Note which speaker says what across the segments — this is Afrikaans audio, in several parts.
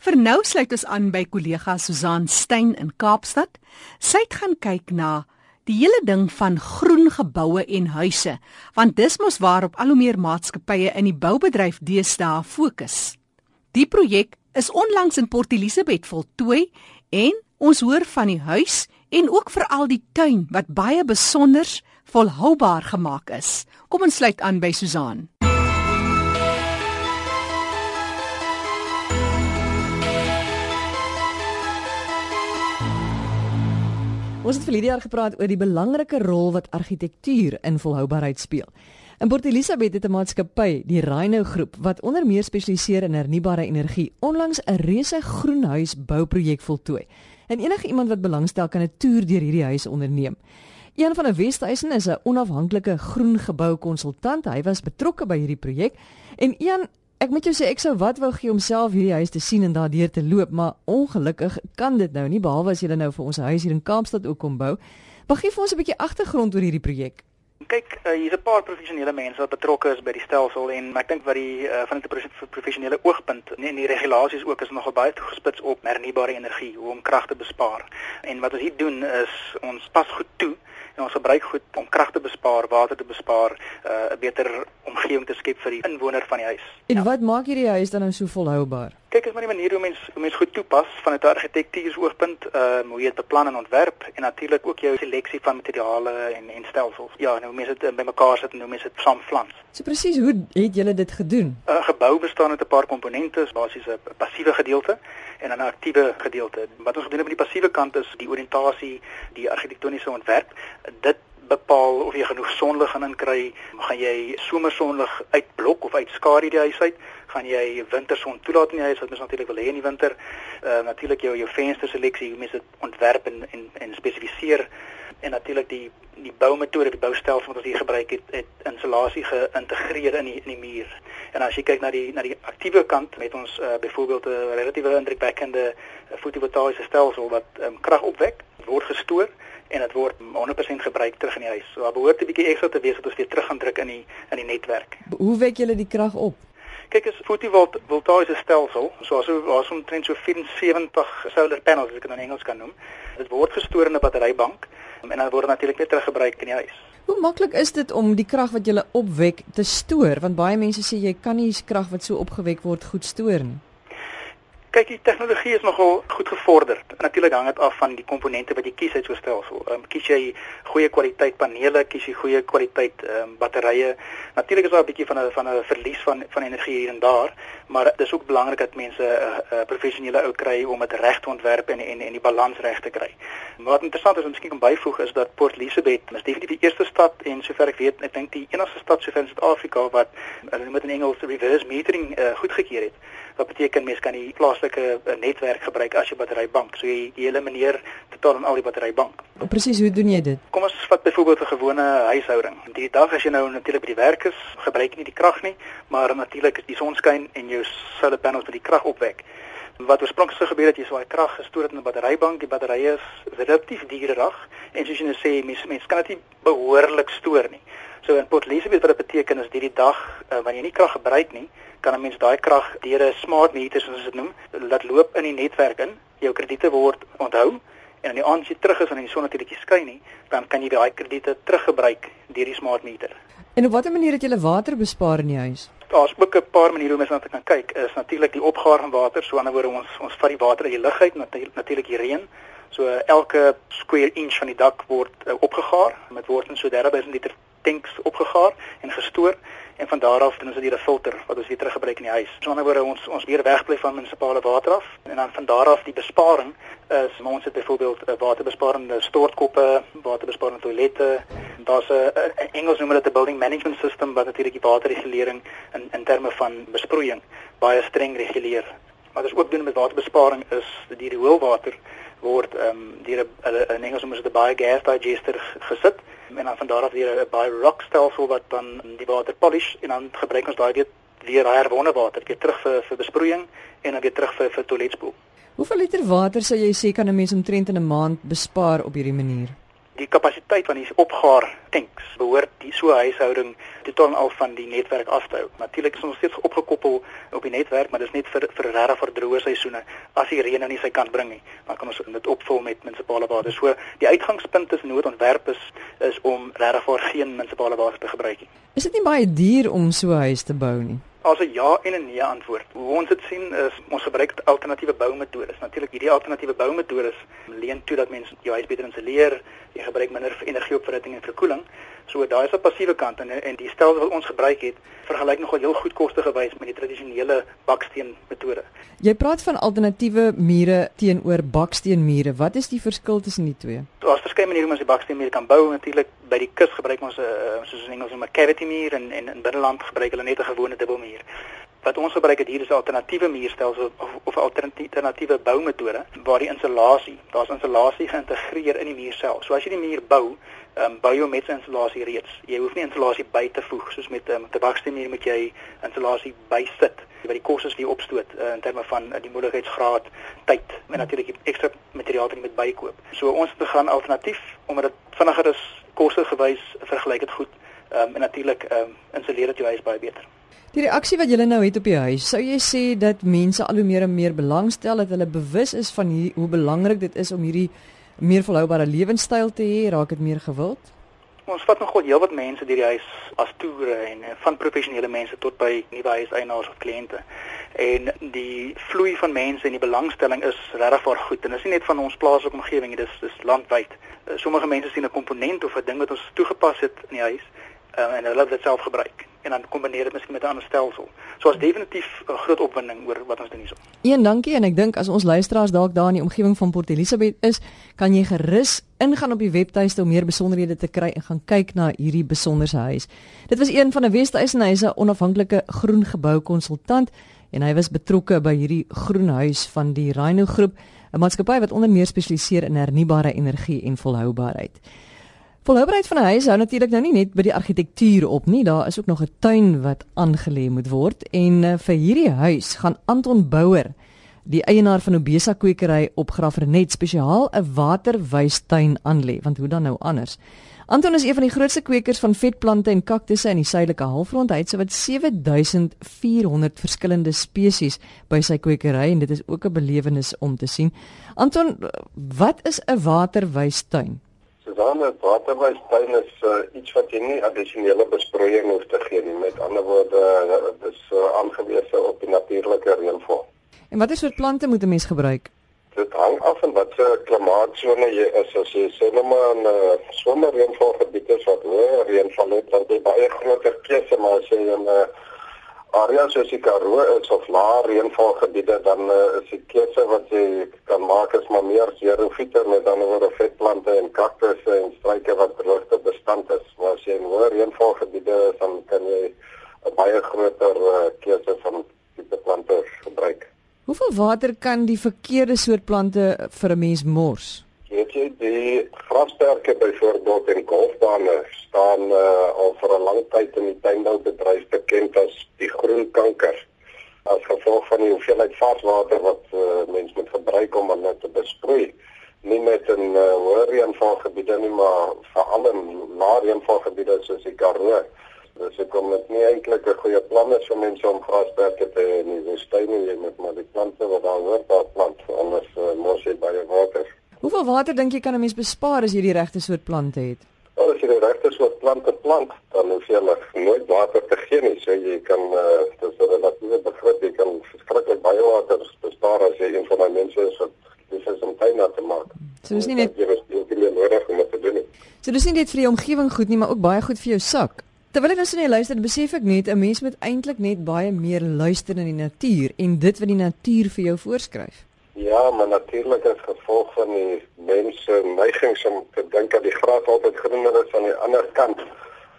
Speaker 1: Vir nou sluit ons aan by kollega Susan Stein in Kaapstad. Sy het gaan kyk na die hele ding van groen geboue en huise, want dis mos waarop al hoe meer maatskappye in die boubedryf deesdae fokus. Die projek is onlangs in Port Elizabeth voltooi en ons hoor van die huis en ook veral die tuin wat baie besonder volhoubaar gemaak is. Kom ons sluit aan by Susan.
Speaker 2: Ons het vir hierdie jaar gepraat oor die belangrike rol wat argitektuur in volhoubaarheid speel. In Port Elizabeth het 'n maatskappy, die Rhino Groep, wat onder meer spesialiseer in hernubare energie, onlangs 'n reuse groenhuis bouprojek voltooi. En enige iemand wat belangstel kan 'n toer deur hierdie huis onderneem. Een van die Westhuisen is 'n onafhanklike groen gebou konsultant. Hy was betrokke by hierdie projek en een Ek moet jou sê ek sou wat wou gee om self hierdie huis te sien en daardeur te loop, maar ongelukkig kan dit nou nie behalwe as jy nou vir ons huis hier in Kaapstad ook kom bou. Mag gee vir ons 'n bietjie agtergrond oor hierdie projek.
Speaker 3: Kyk, uh, hier's 'n paar professionele mense wat betrokke is by die stelsel en ek dink wat die uh, van 'n professionele oogpunt en die regulasies ook is nogal baie toegespits op hernubare energie, hoe om krag te bespaar. En wat ons hier doen is ons pas goed toe en ons gebruik goed om krag te bespaar, water te bespaar, uh, 'n uh, beter omgewing te skep vir die inwoner van die huis.
Speaker 2: En ja. wat maak hierdie huis dan nou so volhoubaar?
Speaker 3: Kyk, is maar die manier hoe mens hoe mens goed toepas van 'n argitektuuroogpunt, uh hoe jy dit beplan en ontwerp en natuurlik ook jou seleksie van materiale en en stelsels. Ja, nou mense dit bymekaar sit en hoe mense dit saamflans.
Speaker 2: So presies, hoe het julle dit gedoen?
Speaker 3: 'n uh, Gebou bestaan uit 'n paar komponente, basies 'n passiewe gedeelte en 'n aktiewe gedeelte. Wat ons gedoen het met die passiewe kant is die oriëntasie, die argitektoniese ontwerp. Dit bepaal of jy genoeg sonlig gaan inkry, gaan jy somersonlig uitblok of uitskadu die huis uit gaan jy winterson toelaat in die huis wat mens natuurlik wil hê in die winter. Uh natuurlik jou jou vensterseleksie, hoe mens dit ontwerp en en, en spesifiseer en natuurlik die die boumetode, die boustelsel wat ons hier gebruik het, het insulasie geïntegreer in die in die muur. En as jy kyk na die na die aktiewe kant met ons uh, byvoorbeeld 'n relatiewe indrukwekkende uh, fotovoltaïese stelsel wat um, krag opwek, word gestoor en dit word 100% gebruik terug in die huis. So daar behoort 'n bietjie ekstra te wees dat ons weer terug gaan druk in die in die netwerk.
Speaker 2: Hoe wek julle die krag op?
Speaker 3: Kyk as fotovoltaïese stelsel, so was omtrent so 74 solar panels as ek dit in Engels kan noem. Dit word gestoor in 'n batterybank en dan word natuurlik weer teruggebruik in die huis.
Speaker 2: Hoe maklik is dit om die krag wat jy opwek te stoor? Want baie mense sê jy kan nie krag wat so opgewek word goed stoor nie.
Speaker 3: Kyk, die tegnologie is nogal goed gevorder. Natuurlik hang dit af van die komponente wat jy kies uit so 'n stelsel. Ehm um, kies jy goeie kwaliteit panele, kies jy goeie kwaliteit ehm um, batterye. Natuurlik is daar 'n bietjie van 'n van 'n verlies van van energie hier en daar, maar dit is ook belangrik dat mense 'n uh, uh, professionele ou kry om dit reg te ontwerp en en en die balans reg te kry. Maar wat interessant is miskien kan byvoeg is dat Port Elizabeth is definitief die eerste stad en sover ek weet, ek dink die enigste stad sover in Suid-Afrika wat hulle noem dit in Engels reverse metering uh, goedgekeur het. Wat beteken mense kan die plaaslike uh, netwerk gebruik as jou batterybank. So jy, jy elimineer totaal en al die batterybank.
Speaker 2: Presies, hoe doen jy dit?
Speaker 3: Kom ons vat byvoorbeeld 'n gewone huishouding. Die dag as jy nou natuurlik by die werk is, gebruik jy nie die krag nie, maar natuurlik is die son skyn en jou solar panels met die krag opwek. Wat oorspronklik sou gebeur het jy sou daai krag gestoor het in 'n batterybank, die batterye is relatief duurder en soos jy nou sê, mense mense kan dit nie behoorlik stoor nie. So in Port Elizabeth wat dit beteken is hierdie dag uh, wanneer jy nie krag gebruik nie, kan 'n mens daai krag deur 'n smart meter soos dit noem, laat loop in die netwerk in. Jou krediete word onthou en aan die aand as jy terug is en die son natuurlik skyn nie, dan kan jy daai krediete teruggebruik deur die smart meter.
Speaker 2: En op watter manier het jy water bespaar in die huis?
Speaker 3: Daar's ook 'n paar maniere hoe mens na dit kan kyk. Is natuurlik die opgaar van water, so anderswoorde ons ons vat die water uit die lug uit, natuurlik die reën. So elke square inch van die dak word uh, opgegaar met word in so 30000 liter tanks opgegaar en gestoor en van daar af doen ons dit hier 'n filter wat ons weer teruggebruik in die huis. So anderswoorde ons ons weer wegbly van munisipale water af en dan van daar af die besparing is ons het byvoorbeeld 'n waterbesparende stortkoppe, waterbesparende toilette. Daar's 'n Engels noem dit 'n building management system wat natuurlik die waterregulering in in terme van besproeiing baie streng reguleer. Wat ons ook doen met waterbesparing is die rioolwater word ehm um, deur 'n in Engels noem dit 'n biogas digester gesit en dan van daar af weer 'n biorock stelsel wat dan die water polish en dan gebruik ons daai weer weer herwonne water weer terug vir vir besproeiing en dan weer terug vir vir toiletspoel.
Speaker 2: Hoeveel liter water sou jy sê kan 'n mens omtrent in 'n maand bespaar op hierdie manier?
Speaker 3: Die kapasiteit van die opgaar tanks behoort die so huishouding totaal al van die netwerk af te hou. Natuurlik is ons steeds opgekoppel op die netwerk, maar dis net vir vir regtig vir droë seisoene as die reën aan nie sy kant bring nie. Dan kan ons dit opvul met munisipale water. So die uitgangspunt is noodontwerp is is om regtig vir geen munisipale water te gebruik nie.
Speaker 2: Is dit nie baie duur om so 'n huis te bou nie?
Speaker 3: As 'n ja en 'n nee antwoord. Hoe ons dit sien is ons gebruik alternatiewe boumetodes. Natuurlik hierdie alternatiewe boumetodes leen toe dat mense jou huis beter insuleer, jy gebruik minder energieopwekking en verkoeling. So daar is 'n passiewe kant en en die stel wat ons gebruik het, vergelyk nogal heel goedkoste gewys met die tradisionele baksteen metode.
Speaker 2: Jy praat van alternatiewe mure teenoor baksteenmure. Wat is die verskil tussen die twee?
Speaker 3: Daar's verskeie maniere om as die baksteenmure kan bou. Natuurlik by die kus gebruik ons 'n uh, soos in Engels 'n cavity muur en en in binneland gebruik hulle net 'n gewone dubbelmuur wat ons gebruik het hier is 'n alternatiewe muurstelsel of of 'n alternatiewe boumetode waar die insulasie, daar's insulasie geïntegreer in die muur self. So as jy die muur bou, um, bou jy met insulasie reeds. Jy hoef nie insulasie by te voeg soos met um, ehm, 'n baksteenmuur moet jy insulasie bysit wat die kostes wie opstoot uh, in terme van uh, die moedigheidsgraad, tyd en natuurlik ekstra materiaal wat jy moet bykoop. So ons het gegaan alternatief omdat dit vinniger is, kostegewys vergelyk dit goed. Ehm um, en natuurlik ehm um, insuleer dit jou huis baie beter.
Speaker 2: Die reaksie wat julle nou het op die huis, sou jy sê dat mense al hoe meer en meer belangstel dat hulle bewus is van hier, hoe belangrik dit is om hierdie meer volhoubare lewenstyl te hê, raak dit meer gewild?
Speaker 3: Ons vat nogal heelwat mense deur die huis as toere en van professionele mense tot by nuwe huiseienaars of kliënte. En die vloei van mense en die belangstelling is regtig baie goed en dit is nie net van ons plaaslike omgewing nie, dis dis landwyd. Sommige mense sien 'n komponent of 'n ding wat ons toegepas het in die huis uh, en hulle dit self gebruik en dan kombineer dit miskien met 'n ander stelsel. So as definitief 'n groot opwinding oor wat ons doen hierso.
Speaker 2: Een dankie en ek dink as ons luisteraars dalk daar in die omgewing van Port Elizabeth is, kan jy gerus ingaan op die webtuiste om meer besonderhede te kry en gaan kyk na hierdie besonderse huis. Dit was een van 'n Westeisen onafhanklike groen gebou konsultant en hy was betrokke by hierdie groen huis van die Rhino groep, 'n maatskappy wat onder meer spesialiseer in hernubare energie en volhoubaarheid. Volhoubaarheid van 'n huis hou natuurlik nou nie net by die argitektuur op nie, daar is ook nog 'n tuin wat aangelê moet word en uh, vir hierdie huis gaan Anton Bouwer, die eienaar van Obesa kwekery op Graafrenet spesiaal 'n waterwystuin aanlê, want hoe dan nou anders? Anton is een van die grootste kwekers van vetplante en kaktusse in die suidelike halfrond. Hy het sowat 7400 verskillende spesies by sy kwekery en dit is ook 'n belewenis om te sien. Anton, wat is 'n waterwystuin?
Speaker 4: Susanne, waterwystuin is uh, iets wat jy nie addisionele besproeiing hoef te gee nie. Met ander woorde, uh, dis uh, aangewese op die natuurlike reënval.
Speaker 2: En watter soort plante moet 'n mens gebruik?
Speaker 4: Dit hang af van wat se klimaatsone jy is. As jy sê nou maar 'n uh, somerreënvalgebied is wat hoër reënval het, dan jy baie groter keuse, maar as jy 'n uh, areas soos die Karoo is of lae reënvalgebiede dan uh, is die keuse wat jy kan maak is maar meer xerofiete met dan oor vetplante en kaktusse en struike wat droogte bestand is. Maar as jy in hoë reënvalgebiede is dan kan jy 'n baie groter uh, keuse van tipe plante gebruik.
Speaker 2: Hoeveel water kan die verkeerde soort plante vir 'n mens mors?
Speaker 4: Weet jy die grasperke byvoorbeeld in golfbane staan uh, al vir 'n lang tyd in die tuinboubedryf bekend as die groen kanker as gevolg van die hoeveelheid varswater wat uh, mense moet gebruik om hulle te besproei nie net in uh, hoë reënvalgebiede nie maar veral in lae reënvalgebiede soos die Karoo. Dis ek kom met nie eintlik 'n goeie plan is vir mense om grasperke te hê in die woestyn nie met maar die plante wat daar hoort daar plant anders uh, mos jy baie water.
Speaker 2: Hoeveel water dink jy kan 'n mens bespaar as jy die regte soort plante het?
Speaker 4: Wel, as jy die regte soort plante plant, dan hoef jy nooit water te gee nie. So jy kan uh, dis 'n relatiewe begrip, jy kan verskriklik baie water bespaar as jy een van daai mense is wat dis is om tuin te maak.
Speaker 2: So dis nie net
Speaker 4: jy het nie meer nodig om te doen nie.
Speaker 2: So dis nie net vir die omgewing goed nie, maar ook baie goed vir jou sak. Terwyl ek nou so net luister, besef ek net 'n mens moet eintlik net baie meer luister na die natuur en dit wat die natuur vir jou voorskryf.
Speaker 4: Ja, maar natuurlik as gevolg van die mense neigings om te dink dat die gras altyd groener is aan die ander kant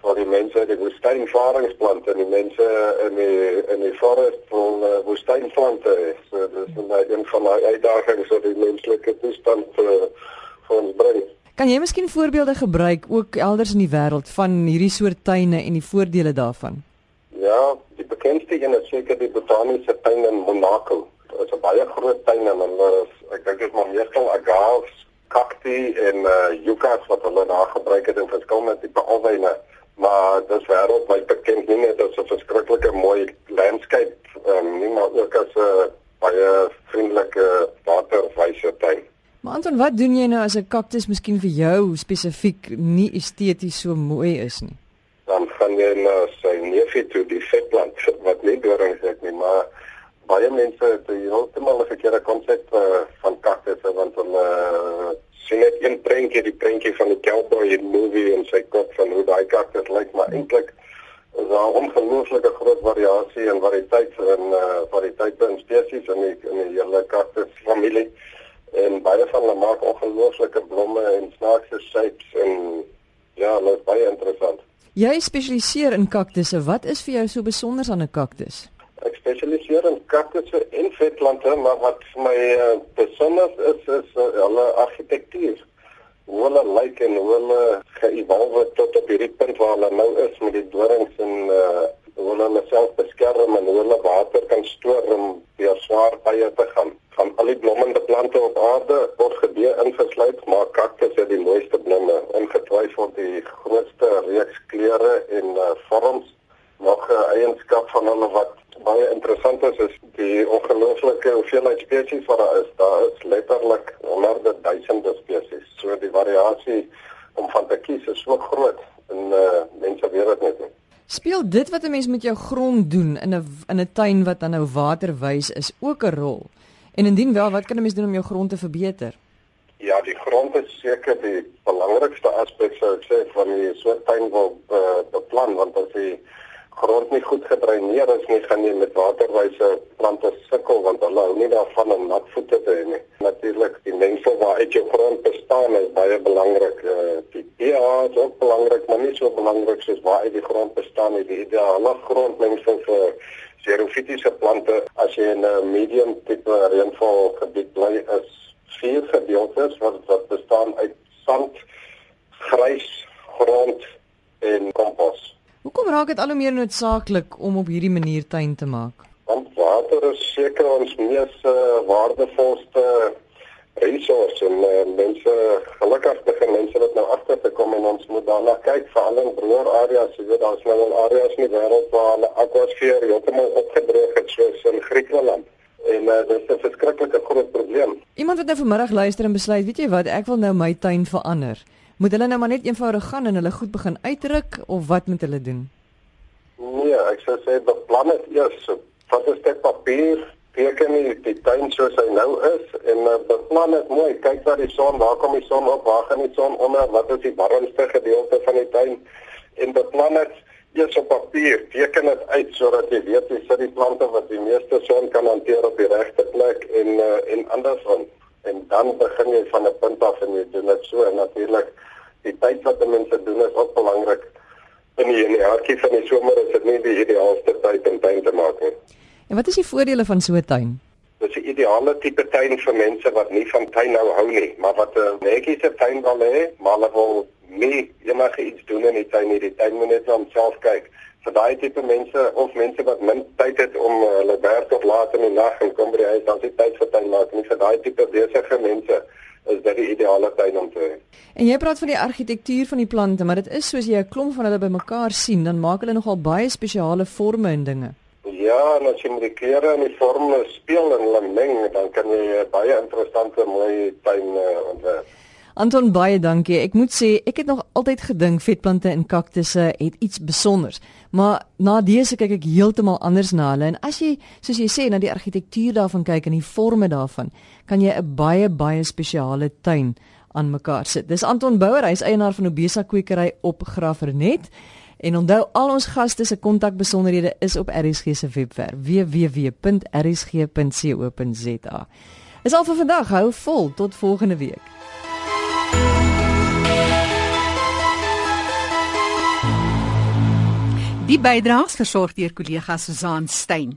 Speaker 4: waar die mense die woestynvaringsplante en die mense in die in die forest vol uh, woestynplante is. So dis nou een van die uitdagings wat die menslike toestand uh, vir ons bring.
Speaker 2: Kan jy miskien voorbeelde gebruik ook elders in die wêreld van hierdie soort tuine en die voordele daarvan?
Speaker 4: Ja, die bekendste een is seker die botaniese tuin in Monaco is 'n baie groot tuin en hulle is ek dink dit is maar meestal agaves, cacti en uh yuccas wat hulle daar gebruik het in verskillende tipe alwyne. maar dis wêreldwyd bekend nie net as 'n verskriklike mooi landscape um, nie maar ook as 'n baie vriendelike waterwyse tuin.
Speaker 2: Maar Anton, wat doen jy nou as 'n kaktus miskien vir jou spesifiek nie esteties so mooi is nie?
Speaker 4: Dan gaan jy na sy neefie toe die vetplant wat nie dorings het nie, maar baie mense het heeltemal 'n verkeerde konsep uh, van kaktusse want hulle uh, sien net een prentjie, die prentjie van die cowboy in movie en sy kop van hoe daai kaktus lyk, maar eintlik is daar 'n ongelooflike groot variasie en variëteit in uh, variëteite in spesies in die, in die hele kaktus familie en baie van hulle maak ongelooflike blomme en snaakse shapes en ja, dit is baie interessant.
Speaker 2: Jy spesialiseer in kaktusse. Wat is vir jou so besonder aan 'n kaktus?
Speaker 4: Ek spesialiseer in kaktusse en vetplante, maar wat vir my uh, besonder is is uh, hulle argitektuur. Hoe hulle lyk en hoe hulle geëvolveer tot op hierdie punt waar hulle nou is met die dorings en uh, hoe hulle self beskerm en hoe hulle water kan stoor om deur swaar tye te gaan. Van al die blommende plante op aarde word gedee ingesluit, maar kaktus het die mooiste blomme, ongetwyfeld die grootste reeks kleure en uh, vorms. Nog 'n uh, eienskap van hulle wat baie interessant is is die ongelooflike hoeveelheid spesies wat daar is. Daar is letterlik honderde duisende spesies. So die variasie om van te kies is so groot en uh, mense weet dit net nie.
Speaker 2: Speel dit wat 'n mens met jou grond doen in 'n in 'n tuin wat dan nou waterwys is ook 'n rol? En indien wel, wat kan 'n mens doen om jou grond te verbeter?
Speaker 4: Ja, die grond is seker die belangrikste aspek sou ek sê van die soort tuin wil uh, beplan want as jy grond nie goed gedreineer is nie, gaan jy met waterwyse plante sukkel want hulle hou nie daarvan om nat voete te hê nie. Natuurlik, die mengsel waaruit jou grond bestaan is baie belangrik. Uh, die pH is ook belangrik, maar nie so belangrik soos waaruit die grond bestaan nie. Die ideale grondmengsel vir xerofitiese plante as jy in 'n medium tipe reënval gebied bly is vier gedeeltes wat wat bestaan uit sand, grys, grond en kompos.
Speaker 2: Hoekom raak dit al hoe meer noodsaaklik om op hierdie manier tuin te maak?
Speaker 4: Want water is seker ons mees uh, waardevolste resource en uh, mense gelukkig begin mense dit nou agter te kom en ons moet daarna kyk veral in droër areas, jy weet daar's nou al areas in die wêreld waar hulle akwasfeer heeltemal opgedroog het soos in Griekeland. En uh, dit is 'n verskriklike groot probleem.
Speaker 2: Iemand wat nou vanmiddag luister en besluit, weet jy wat, ek wil nou my tuin verander. Moet hulle nou maar net eenvoudig gaan en hulle goed begin uitruk of wat moet hulle doen?
Speaker 4: Nee, ek sou sê beplan dit eers. Wat is dit papier? Teken die, die tuin soos hy nou is en uh, beplan dit mooi. Kyk waar die son, waar kom die son op, waar gaan die son onder, wat is die warmste gedeelte van die tuin? En beplan dit eers op papier. Teken dit uit sodat jy weet jy sit die plante wat die meeste son kan hanteer op die regte plek en uh, en andersom en dan begin jy van 'n punt af en jy doen dit so en natuurlik die tyd wat mense doen is ook belangrik. In die in die hartjie van die somer is dit nie die ideaalste tyd om tuin te maak nie.
Speaker 2: En wat is die voordele van so 'n tuin?
Speaker 4: Dit is 'n ideale tipe tuin vir mense wat nie van tuin nou hou nie, maar wat 'n netjiese tuin wil hê, maar hulle wil nie enige iets doen in die tuin nie. Die tuin moet net aan homself kyk. Vir daai tipe mense of mense wat min tyd het om uh, hulle werk tot laat in die nag en kom by die huis, dan is dit tyd vir tuin maak. Nie vir daai tipe besige mense is dit die ideale tuin om te hê.
Speaker 2: En jy praat van die argitektuur van die plante, maar dit is soos jy 'n klomp van hulle bymekaar sien, dan maak hulle nogal baie spesiale forme en dinge.
Speaker 4: Ja, en as jy met die kleure en die vorme speel en hulle meng, dan kan jy baie interessante mooi tuin uh, ontwerp.
Speaker 2: Anton baie dankie. Ek moet sê ek het nog altyd gedink vetplante en kaktusse het iets spesiaals. Maar na dese kyk ek heeltemal anders na hulle en as jy soos jy sê na die argitektuur daarvan kyk en die forme daarvan, kan jy 'n baie baie spesiale tuin aan mekaar sit. Dis Anton Bouwer, hy's eienaar van Obesa Kwekery op Graafrenet. En onthou al ons gaste se kontakbesonderhede is op RSG se webwerf www.rsg.co.za. Is al vir vandag, hou vol tot volgende week.
Speaker 1: Die bydraes versorg deur kollega Susan Stein.